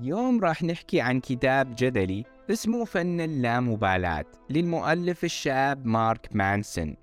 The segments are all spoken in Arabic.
اليوم راح نحكي عن كتاب جدلي اسمه فن اللامبالاة للمؤلف الشاب مارك مانسون.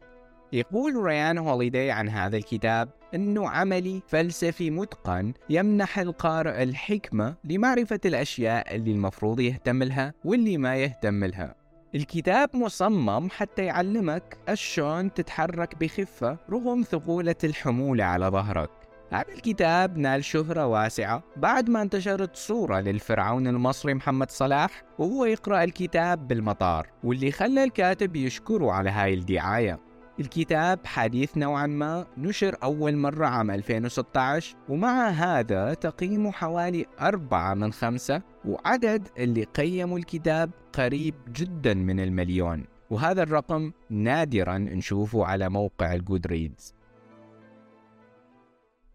يقول ريان هوليداي عن هذا الكتاب أنه عملي فلسفي متقن يمنح القارئ الحكمة لمعرفة الأشياء اللي المفروض يهتم لها واللي ما يهتم لها. الكتاب مصمم حتى يعلمك شلون تتحرك بخفة رغم ثقل الحمولة على ظهرك. هذا الكتاب نال شهرة واسعة بعد ما انتشرت صورة للفرعون المصري محمد صلاح وهو يقرأ الكتاب بالمطار واللي خلى الكاتب يشكره على هاي الدعاية. الكتاب حديث نوعا ما نشر أول مرة عام 2016 ومع هذا تقييمه حوالي أربعة من خمسة وعدد اللي قيموا الكتاب قريب جدا من المليون. وهذا الرقم نادرا نشوفه على موقع Goodreads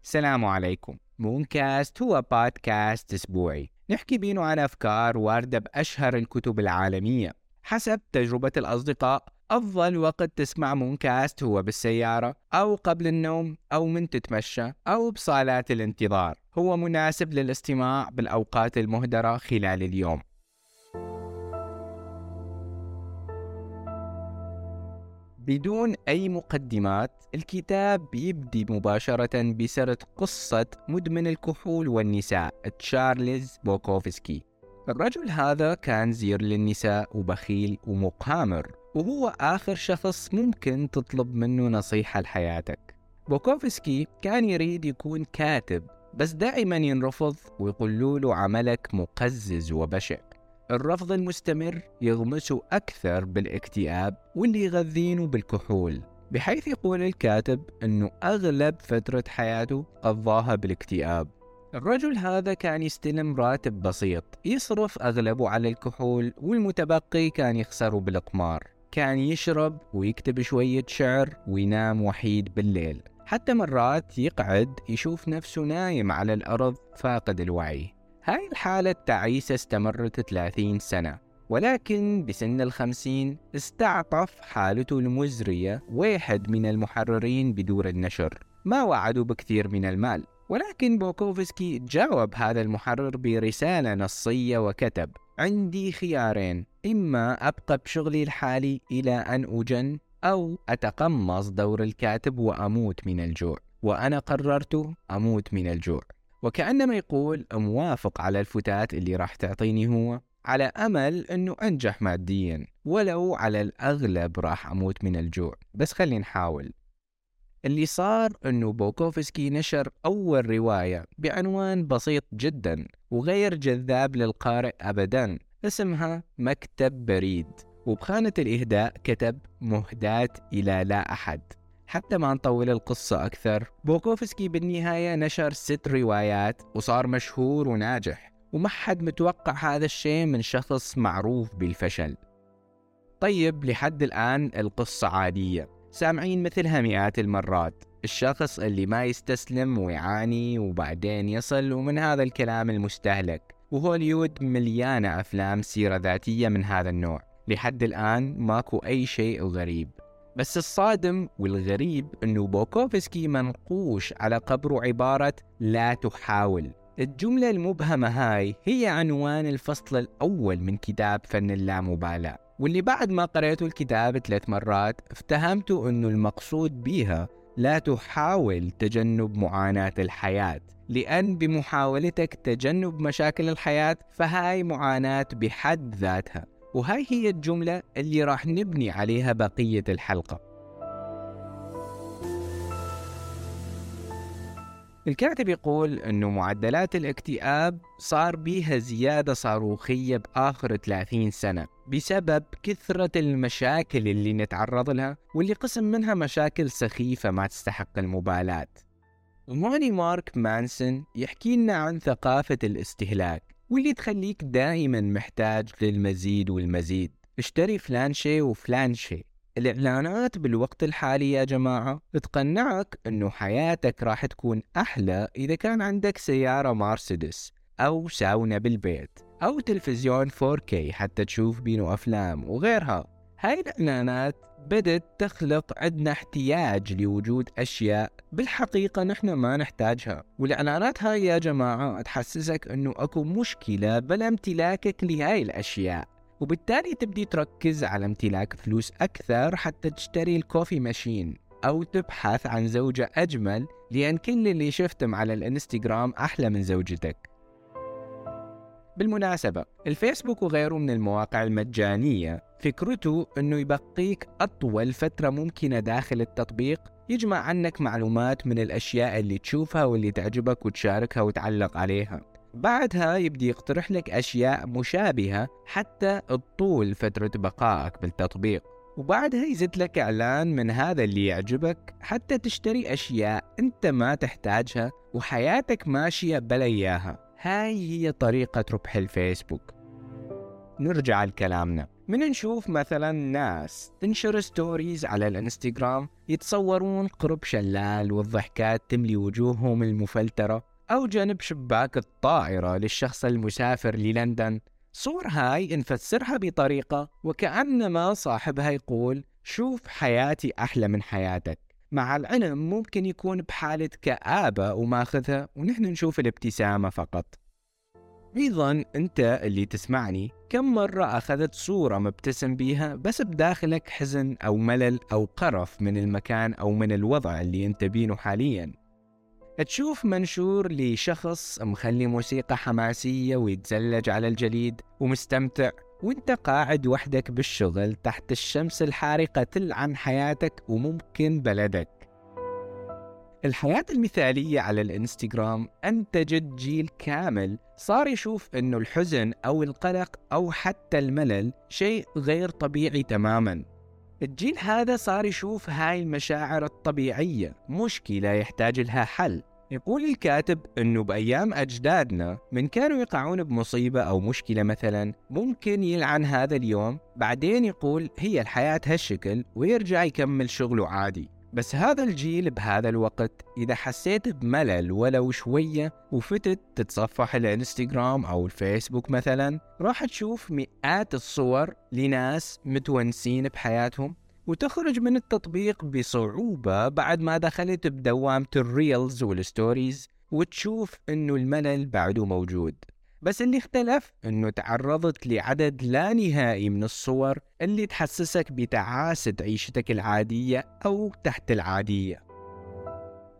السلام عليكم. مونكاست هو بودكاست أسبوعي. نحكي بيه عن أفكار واردة بأشهر الكتب العالمية. حسب تجربة الأصدقاء أفضل وقت تسمع مونكاست هو بالسيارة أو قبل النوم أو من تتمشى أو بصالات الانتظار. هو مناسب للاستماع بالأوقات المهدرة خلال اليوم. بدون أي مقدمات الكتاب بيبدي مباشرة بسرد قصة مدمن الكحول والنساء تشارلز بوكوفسكي. الرجل هذا كان زير للنساء وبخيل ومقامر وهو آخر شخص ممكن تطلب منه نصيحة لحياتك. بوكوفسكي كان يريد يكون كاتب بس دائما ينرفض ويقولوا له عملك مقزز وبشع. الرفض المستمر يغمسه أكثر بالاكتئاب واللي يغذيه بالكحول بحيث يقول الكاتب أنه أغلب فترة حياته قضاها بالاكتئاب. الرجل هذا كان يستلم راتب بسيط يصرف أغلبه على الكحول والمتبقي كان يخسره بالقمار. كان يشرب ويكتب شوية شعر وينام وحيد بالليل حتى مرات يقعد يشوف نفسه نايم على الأرض فاقد الوعي. هاي الحالة التعيسة استمرت 30 سنة ولكن بسن الخمسين استعطف حالته المزرية واحد من المحررين بدور النشر. ما وعدوا بكثير من المال ولكن بوكوفسكي جاوب هذا المحرر برسالة نصية وكتب عندي خيارين إما أبقى بشغلي الحالي إلى أن أجن أو أتقمص دور الكاتب وأموت من الجوع وأنا قررت أموت من الجوع. وكأنما يقول موافق على الفتات اللي راح تعطيني هو على أمل أنه أنجح ماديا ولو على الأغلب راح أموت من الجوع. بس خلي نحاول. اللي صار أنه بوكوفسكي نشر أول رواية بعنوان بسيط جدا وغير جذاب للقارئ أبدا اسمها مكتب بريد. وبخانة الإهداء كتب مهداة إلى لا أحد. حتى ما نطول القصة أكثر. بوكوفسكي بالنهاية نشر ست روايات وصار مشهور وناجح وما حد متوقع هذا الشيء من شخص معروف بالفشل. طيب لحد الآن القصة عادية. سامعين مثلها مئات المرات. الشخص اللي ما يستسلم ويعاني وبعدين يصل ومن هذا الكلام المستهلك. وهوليود مليانة أفلام سيرة ذاتية من هذا النوع. لحد الآن ماكو أي شيء غريب. بس الصادم والغريب أنه بوكوفسكي منقوش على قبره عبارة لا تحاول. الجملة المبهمة هاي هي عنوان الفصل الأول من كتاب فن اللامبالاة واللي بعد ما قرأت الكتاب ثلاث مرات افتهمت أنه المقصود بيها لا تحاول تجنب معاناة الحياة لأن بمحاولتك تجنب مشاكل الحياة فهاي معاناة بحد ذاتها. وهاي هي الجملة اللي راح نبني عليها بقية الحلقة. الكاتب يقول أنه معدلات الاكتئاب صار بيها زيادة صاروخية بآخر 30 سنة بسبب كثرة المشاكل اللي نتعرض لها واللي قسم منها مشاكل سخيفة ما تستحق المبالاة. موني مارك مانسون يحكي لنا عن ثقافة الاستهلاك. واللي تخليك دائما محتاج للمزيد والمزيد. اشتري فلان شيء وفلان الإعلانات بالوقت الحالي يا جماعة تقنعك أنه حياتك راح تكون أحلى إذا كان عندك سيارة مرسيدس أو ساونا بالبيت أو تلفزيون 4K حتى تشوف بينه أفلام وغيرها. هاي الإعلانات بدت تخلق عندنا احتياج لوجود أشياء. بالحقيقة نحن ما نحتاجها. والإعلانات هاي يا جماعة تحسسك أنه أكو مشكلة بلا امتلاكك لهاي الأشياء. وبالتالي تبدي تركز على امتلاك فلوس أكثر حتى تشتري الكوفي ماشين. أو تبحث عن زوجة أجمل لأن كل اللي شفتم على الإنستغرام أحلى من زوجتك. بالمناسبة الفيسبوك وغيره من المواقع المجانية. فكرته أنه يبقيك أطول فترة ممكنة داخل التطبيق يجمع عنك معلومات من الأشياء اللي تشوفها واللي تعجبك وتشاركها وتعلق عليها. بعدها يبدي يقترح لك أشياء مشابهة حتى تطول فترة بقائك بالتطبيق. وبعدها يزيد لك إعلان من هذا اللي يعجبك حتى تشتري أشياء أنت ما تحتاجها وحياتك ماشية بلا إياها. هاي هي طريقة ربح الفيسبوك. نرجع لكلامنا. من نشوف مثلا ناس تنشر ستوريز على الانستغرام يتصورون قرب شلال والضحكات تملي وجوههم المفلترة أو جنب شباك الطائرة للشخص المسافر للندن. صور هاي نفسرها بطريقة وكأنما صاحبها يقول شوف حياتي أحلى من حياتك. مع العلم ممكن يكون بحالة كآبة وماخذها ونحن نشوف الابتسامة فقط. أيضا أنت اللي تسمعني كم مرة أخذت صورة مبتسم بيها بس بداخلك حزن أو ملل أو قرف من المكان أو من الوضع اللي أنت بينه حاليا. تشوف منشور لشخص مخلي موسيقى حماسية ويتزلج على الجليد ومستمتع. وانت قاعد وحدك بالشغل تحت الشمس الحارقة تلعن حياتك وممكن بلدك. الحياة المثالية على الانستغرام أنتجت جيل كامل صار يشوف أنه الحزن أو القلق أو حتى الملل شيء غير طبيعي تماما. الجيل هذا صار يشوف هاي المشاعر الطبيعية مشكلة يحتاج لها حل. يقول الكاتب إنه بأيام أجدادنا من كانوا يقعون بمصيبة أو مشكلة مثلا ممكن يلعن هذا اليوم بعدين يقول هي الحياة هالشكل ويرجع يكمل شغله عادي. بس هذا الجيل بهذا الوقت إذا حسيت بملل ولو شوية وفتت تتصفح الإنستغرام أو الفيسبوك مثلا راح تشوف مئات الصور لناس متونسين بحياتهم. وتخرج من التطبيق بصعوبة بعد ما دخلت بدوامة ال reels وال stories وتشوف إنه الملل بعده موجود. بس اللي اختلف إنه تعرضت لعدد لا نهائي من الصور اللي تحسسك بتعاسة عيشتك العادية أو تحت العادية.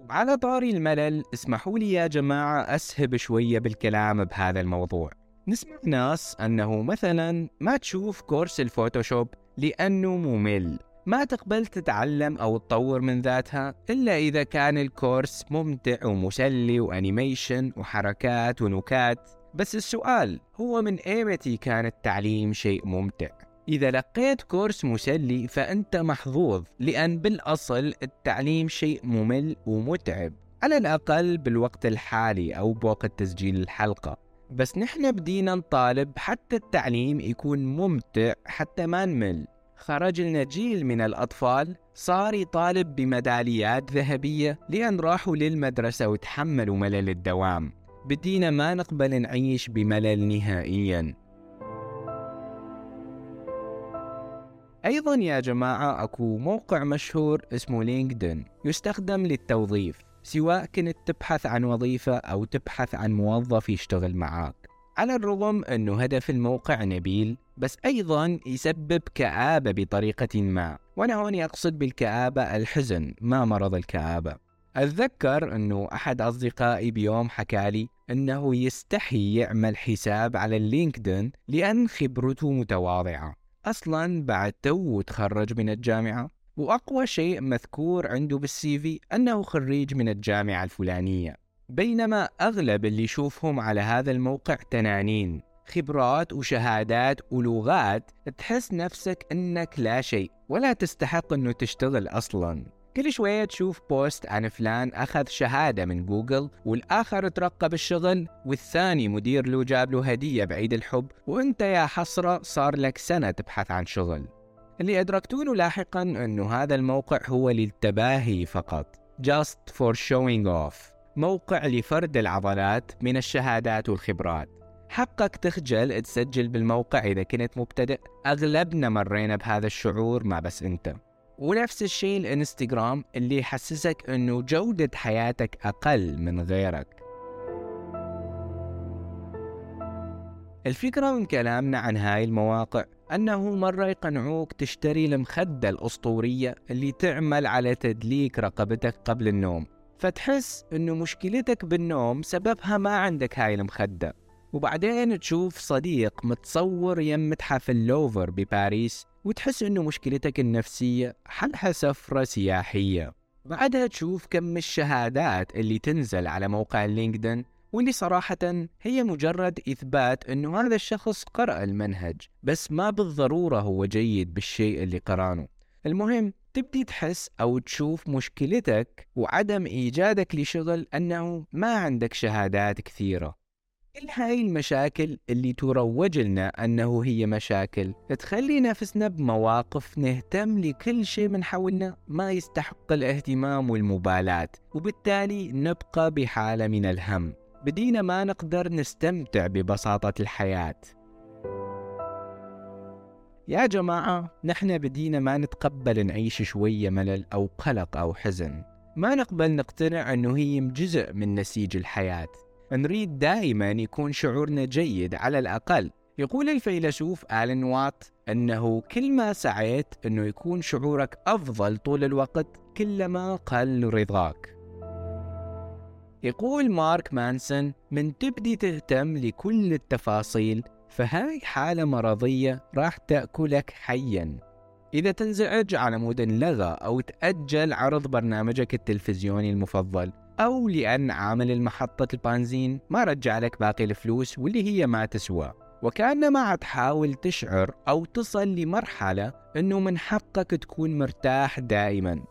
على طاري الملل اسمحوا لي يا جماعة أسهب شوية بالكلام بهذا الموضوع. نسمع ناس إنه مثلا ما تشوف course ال Photoshop لأنه ممل. ما تقبل تتعلم أو تطور من ذاتها إلا إذا كان ال course ممتع ومسلي و animation وحركات ونكات. بس السؤال هو من ايمتي كان التعليم شيء ممتع؟ إذا لقيت كورس مسلي فأنت محظوظ لأن بالأصل التعليم شيء ممل ومتعب على الأقل بالوقت الحالي أو بوقت تسجيل الحلقة. بس نحن بدينا نطالب حتى التعليم يكون ممتع حتى ما نمل. خرج لنا جيل من الأطفال صار يطالب بميداليات ذهبية لأن راحوا للمدرسة وتحملوا ملل الدوام. بدينا ما نقبل نعيش بملل نهائيا. أيضا يا جماعة أكو موقع مشهور اسمه لينكدين يستخدم للتوظيف سواء كنت تبحث عن وظيفة أو تبحث عن موظف يشتغل معاك. على الرغم أنه هدف الموقع نبيل بس أيضا يسبب كآبة بطريقة ما. وأنا هون أقصد بالكآبة الحزن ما مرض الكآبة. أتذكر أنه أحد أصدقائي بيوم حكالي أنه يستحي يعمل حساب على اللينكدين لأن خبرته متواضعة. أصلا بعد تو تخرج من الجامعة وأقوى شيء مذكور عنده بال CV أنه خريج من الجامعة الفلانية. بينما أغلب اللي يشوفهم على هذا الموقع تنانين. خبرات وشهادات ولغات تحس نفسك إنك لا شيء ولا تستحق إنه تشتغل أصلا. كل شوية تشوف post عن فلان أخذ شهادة من جوجل والآخر ترقى بالشغل والثاني مدير له جاب له هدية بعيد الحب وإنت يا حسرة صار لك سنة تبحث عن شغل. اللي أدركتونه لاحقا أنه هذا الموقع هو للتباهي فقط just for showing off. موقع لفرد العضلات من الشهادات والخبرات. حقك تخجل تسجل بالموقع إذا كنت مبتدئ. أغلبنا مرينا بهذا الشعور ما بس أنت. ونفس الشيء الإنستغرام اللي يحسسك أنه جودة حياتك أقل من غيرك. الفكرة من كلامنا عن هاي المواقع أنه مرة يقنعوك تشتري المخدة الأسطورية اللي تعمل على تدليك رقبتك قبل النوم. فتحس أنه مشكلتك بالنوم سببها ما عندك هاي المخدة. وبعدين تشوف صديق متصور يم متحف اللوفر بباريس وتحس أنه مشكلتك النفسية حلها سفرة سياحية. بعدها تشوف كم الشهادات اللي تنزل على موقع لينكدين واللي صراحة هي مجرد إثبات أنه هذا الشخص قرأ المنهج بس ما بالضرورة هو جيد بالشيء اللي قرأنه. المهم تبدي تحس أو تشوف مشكلتك وعدم إيجادك لشغل أنه ما عندك شهادات كثيرة. كل هاي المشاكل اللي تروج لنا أنه هي مشاكل. تخلي نفسنا بمواقف نهتم لكل شيء من حولنا ما يستحق الاهتمام والمبالاة وبالتالي نبقى بحالة من الهم. بدينا ما نقدر نستمتع ببساطة الحياة. يا جماعة نحن بدينا ما نتقبل نعيش شوية ملل أو قلق أو حزن. ما نقبل نقتنع أنه هي جزء من نسيج الحياة. نريد دائما يكون شعورنا جيد على الأقل. يقول الفيلسوف آلن وات أنه كل ما سعيت أنه يكون شعورك أفضل طول الوقت كلما قل رضاك. يقول مارك مانسون من تبدي تهتم لكل التفاصيل فهاي حالة مرضية راح تأكلك حيا. إذا تنزعج على مود لغى أو تأجل عرض برنامجك التلفزيوني المفضل أو لأن عامل المحطة البنزين ما رجع لك باقي الفلوس واللي هي ما تسوى. وكأنما تحاول تشعر أو تصل لمرحلة أنه من حقك تكون مرتاح دائما.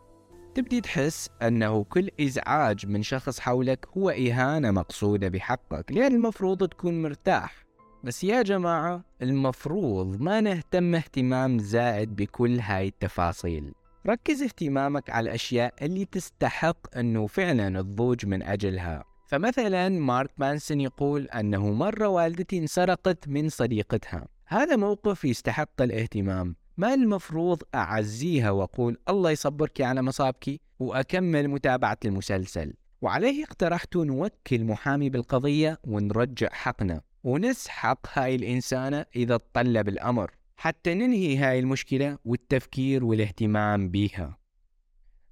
تبدي تحس أنه كل إزعاج من شخص حولك هو إهانة مقصودة بحقك لأن المفروض تكون مرتاح. بس يا جماعة المفروض ما نهتم اهتمام زائد بكل هاي التفاصيل. ركز اهتمامك على الأشياء اللي تستحق أنه فعلا تضوج من أجلها. فمثلا مارك مانسون يقول أنه مرة والدتي انسرقت من صديقتها. هذا موقف يستحق الاهتمام. ما المفروض أعزيها وأقول الله يصبرك على مصابك وأكمل متابعة المسلسل وعليه اقترحت نوكل محامي بالقضية ونرجع حقنا. ونسحق هاي الإنسانة إذا تطلب الأمر. حتى ننهي هاي المشكلة والتفكير والاهتمام بيها.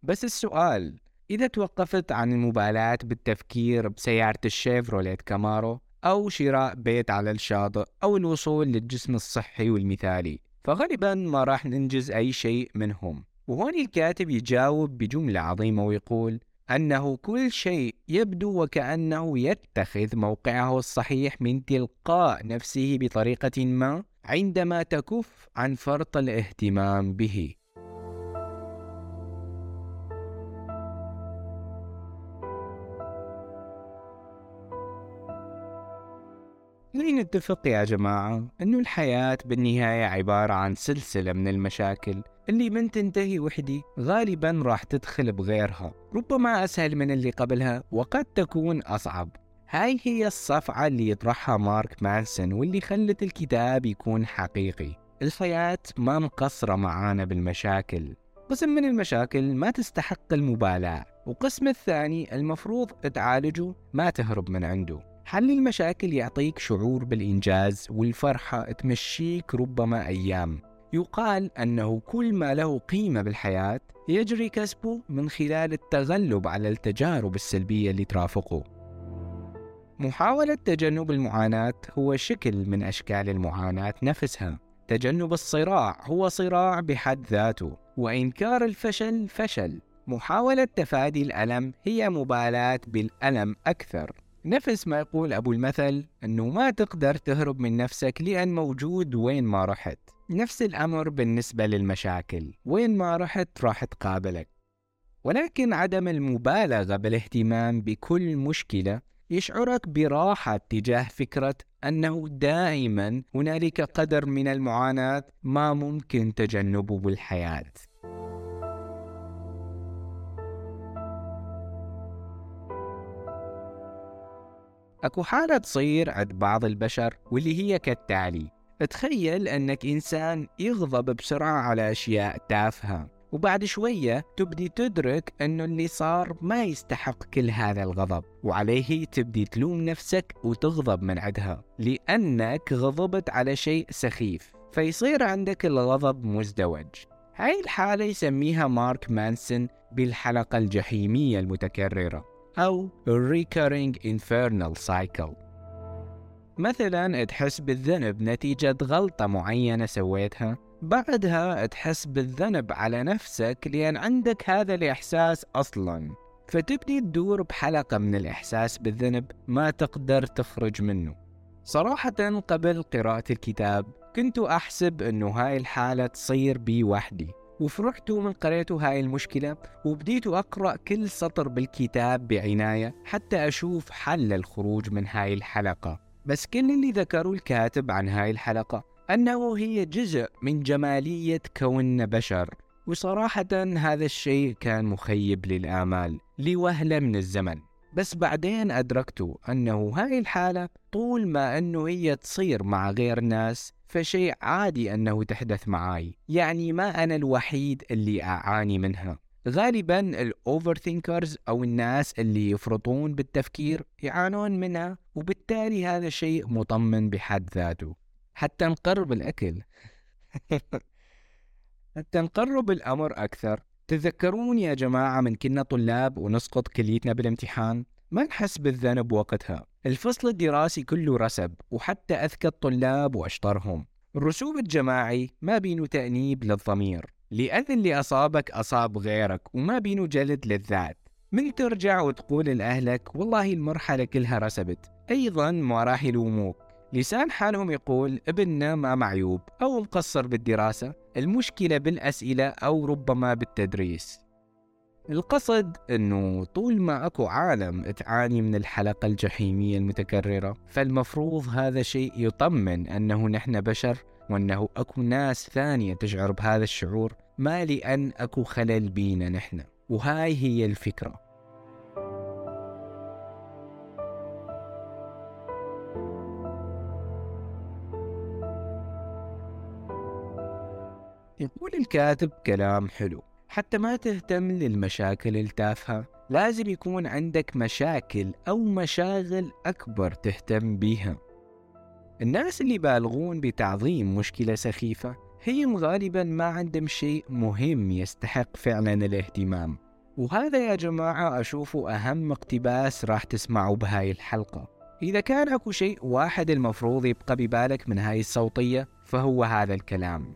بس السؤال إذا توقفت عن المبالاة بالتفكير بسيارة الشيفروليت كامارو أو شراء بيت على الشاطئ أو الوصول للجسم الصحي والمثالي فغالبا ما راح ننجز أي شيء منهم. وهون الكاتب يجاوب بجملة عظيمة ويقول أنه كل شيء يبدو وكأنه يتخذ موقعه الصحيح من تلقاء نفسه بطريقة ما. عندما تكف عن فرط الاهتمام به. خلينا نتفق يا جماعة أنه الحياة بالنهاية عبارة عن سلسلة من المشاكل اللي من تنتهي وحدي غالبا راح تدخل بغيرها. ربما أسهل من اللي قبلها وقد تكون أصعب. هاي هي الصفعة اللي يطرحها مارك مانسون واللي خلت الكتاب يكون حقيقي. الحياة ما مقصرة معانا بالمشاكل قسم من المشاكل ما تستحق المبالاة وقسم الثاني المفروض تعالجه ما تهرب من عنده. حل المشاكل يعطيك شعور بالإنجاز والفرحة تمشيك ربما أيام. يقال أنه كل ما له قيمة بالحياة يجري كسبه من خلال التغلب على التجارب السلبية اللي ترافقه. محاولة تجنب المعاناة هو شكل من أشكال المعاناة نفسها. تجنب الصراع هو صراع بحد ذاته وإنكار الفشل فشل. محاولة تفادي الألم هي مبالاة بالألم أكثر. نفس ما يقول أبو المثل أنه ما تقدر تهرب من نفسك لأن موجود وين ما رحت. نفس الأمر بالنسبة للمشاكل وين ما رحت راح تقابلك. ولكن عدم المبالغة بالاهتمام بكل مشكلة يشعرك براحة تجاه فكرة أنه دائما هنالك قدر من المعاناة ما ممكن تجنبه بالحياة. أكو حالة تصير عند بعض البشر واللي هي كالتالي تخيل أنك إنسان يغضب بسرعة على أشياء تافهة. وبعد شوية تبدي تدرك أنه اللي صار ما يستحق كل هذا الغضب وعليه تبدي تلوم نفسك وتغضب من عدها لأنك غضبت على شيء سخيف فيصير عندك الغضب مزدوج. هاي الحالة يسميها مارك مانسون بالحلقة الجحيمية المتكررة أو Recurring Infernal Cycle. مثلا تحس بالذنب نتيجة غلطة معينة سويتها بعدها تحس بالذنب على نفسك لأن عندك هذا الإحساس أصلا. فتبدي تدور بحلقة من الإحساس بالذنب ما تقدر تخرج منه. صراحة قبل قراءة الكتاب كنت أحسب أنه هاي الحالة تصير بي وحدي وفرحت من قريت هاي المشكلة وبديت أقرأ كل سطر بالكتاب بعناية حتى أشوف حل الخروج من هاي الحلقة. بس كل اللي ذكروا الكاتب عن هاي الحلقة أنه هي جزء من جمالية كوننا بشر. وصراحة هذا الشيء كان مخيب للآمال لوهلة من الزمن. بس بعدين أدركت أنه هاي الحالة طول ما أنه هي تصير مع غير ناس فشيء عادي أنه تحدث معاي. يعني ما أنا الوحيد اللي أعاني منها. غالبا ال overthinkers أو الناس اللي يفرطون بالتفكير يعانون منها وبالتالي هذا شيء مطمن بحد ذاته. حتى نقرب الأكل. حتى نقرب الأمر أكثر. تذكرون يا جماعة من كنا طلاب ونسقط كليتنا بالامتحان؟ ما نحس بالذنب وقتها. الفصل الدراسي كله رسب وحتى أذكى الطلاب وأشطرهم. الرسوب الجماعي ما بينه تأنيب للضمير. لأن اللي أصابك أصاب غيرك وما بينه جلد للذات. من ترجع وتقول لأهلك والله المرحلة كلها رسبت أيضا ما راح يلوموك. لسان حالهم يقول ابننا ما معيوب أو مقصر بالدراسة المشكلة بالأسئلة أو ربما بالتدريس. القصد إنه طول ما أكو عالم تعاني من الحلقة الجحيمية المتكررة فالمفروض هذا شيء يطمن أنه نحن بشر وأنه أكو ناس ثانية تشعر بهذا الشعور ما لأن أكو خلل بينا نحن. وهاي هي الفكرة. يقول الكاتب كلام حلو. حتى ما تهتم للمشاكل التافهة لازم يكون عندك مشاكل أو مشاغل أكبر تهتم بيها. الناس اللي بالغون بتعظيم مشكلة سخيفة هي غالبا ما عندهم شيء مهم يستحق فعلا الاهتمام. وهذا يا جماعة أشوفه أهم اقتباس راح تسمعوا بهاي الحلقة. إذا كان أكو شيء واحد المفروض يبقى ببالك من هاي الصوتية فهو هذا الكلام.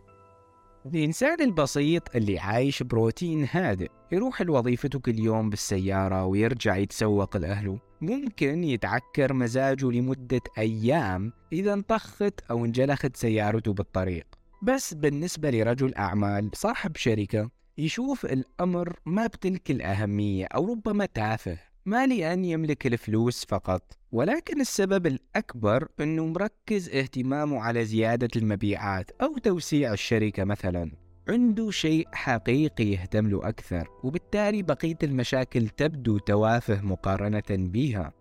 الإنسان البسيط اللي عايش بروتين هادئ يروح لوظيفته كل يوم بالسيارة ويرجع يتسوق لأهله. ممكن يتعكر مزاجه لمدة أيام إذا انطخت أو انجلخت سيارته بالطريق. بس بالنسبة لرجل أعمال صاحب شركة يشوف الأمر ما بتلك الأهمية أو ربما تافه ما لأن يملك الفلوس فقط. ولكن السبب الأكبر أنه مركز اهتمامه على زيادة المبيعات أو توسيع الشركة مثلا. عنده شيء حقيقي يهتم له أكثر وبالتالي بقية المشاكل تبدو توافه مقارنة بها.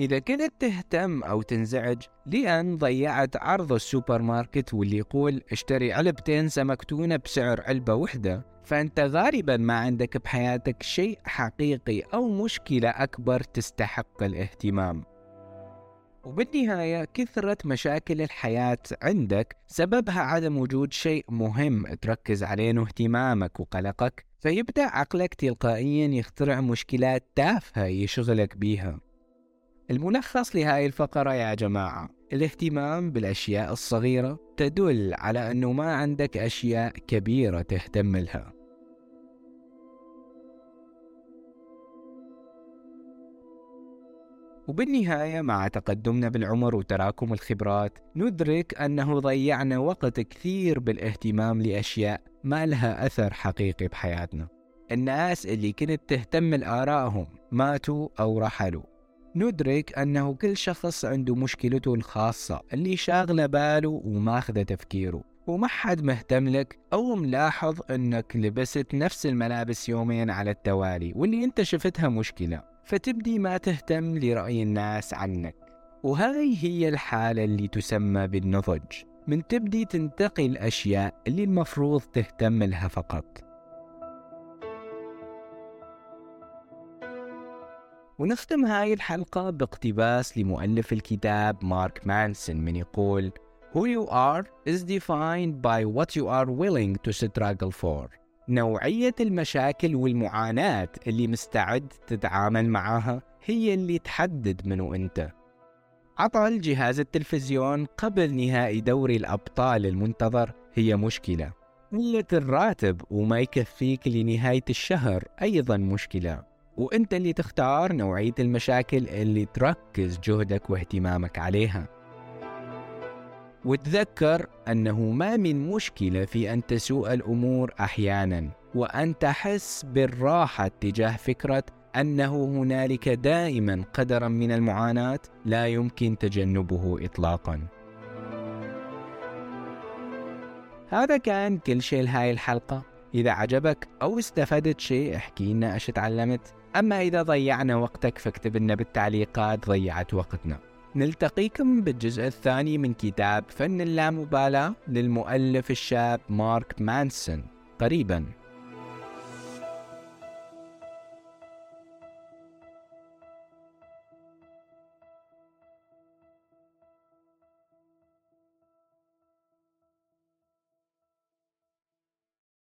إذا كنت تهتم أو تنزعج لأن ضيعت عرض السوبر ماركت واللي يقول اشتري علبتين سمك تونة بسعر علبة وحدة فأنت غالبا ما عندك بحياتك شيء حقيقي أو مشكلة أكبر تستحق الاهتمام. وبالنهاية كثرة مشاكل الحياة عندك سببها عدم وجود شيء مهم تركز عليه اهتمامك وقلقك فيبدأ عقلك تلقائيا يخترع مشكلات تافهة يشغلك بيها. الملخص لهاي الفقرة يا جماعة. الاهتمام بالأشياء الصغيرة تدل على أنه ما عندك أشياء كبيرة تهتم لها. وبالنهاية مع تقدمنا بالعمر وتراكم الخبرات ندرك أنه ضيعنا وقت كثير بالاهتمام لأشياء ما لها أثر حقيقي بحياتنا. الناس اللي كنت تهتم لآرائهم ماتوا أو رحلوا. ندرك أنه كل شخص عنده مشكلته الخاصة اللي شاغلة باله وماخذة تفكيره. وما حد مهتم لك أو ملاحظ أنك لبست نفس الملابس يومين على التوالي واللي أنت شفتها مشكلة فتبدي ما تهتم لرأي الناس عنك. وهذه هي الحالة اللي تسمى بالنضج. من تبدي تنتقي الأشياء اللي المفروض تهتم لها فقط. ونختم هاي الحلقة باقتباس لمؤلف الكتاب مارك مانسون من يقول Who you are is defined by what you are willing to struggle for. نوعية المشاكل والمعاناة اللي مستعد تتعامل معها هي اللي تحدد منو أنت. عطل جهاز التلفزيون قبل نهائي دوري الأبطال المنتظر. هي مشكلة. قلة الراتب وما يكفيك لنهاية الشهر أيضا مشكلة. وانت اللي تختار نوعية المشاكل اللي تركز جهدك واهتمامك عليها. وتذكر أنه ما من مشكلة في أن تسوء الأمور أحيانا وأن تحس بالراحة تجاه فكرة أنه هنالك دائما قدرا من المعاناة لا يمكن تجنبه إطلاقا. هذا كان كل شيء لهاي الحلقة. إذا عجبك أو استفدت شيء احكي لنا إيش تعلمت أما إذا ضيعنا وقتك فاكتب لنا بالتعليقات ضيعت وقتنا. نلتقيكم بالجزء الثاني من كتاب فن اللامبالاة للمؤلف الشاب مارك مانسون. قريباً.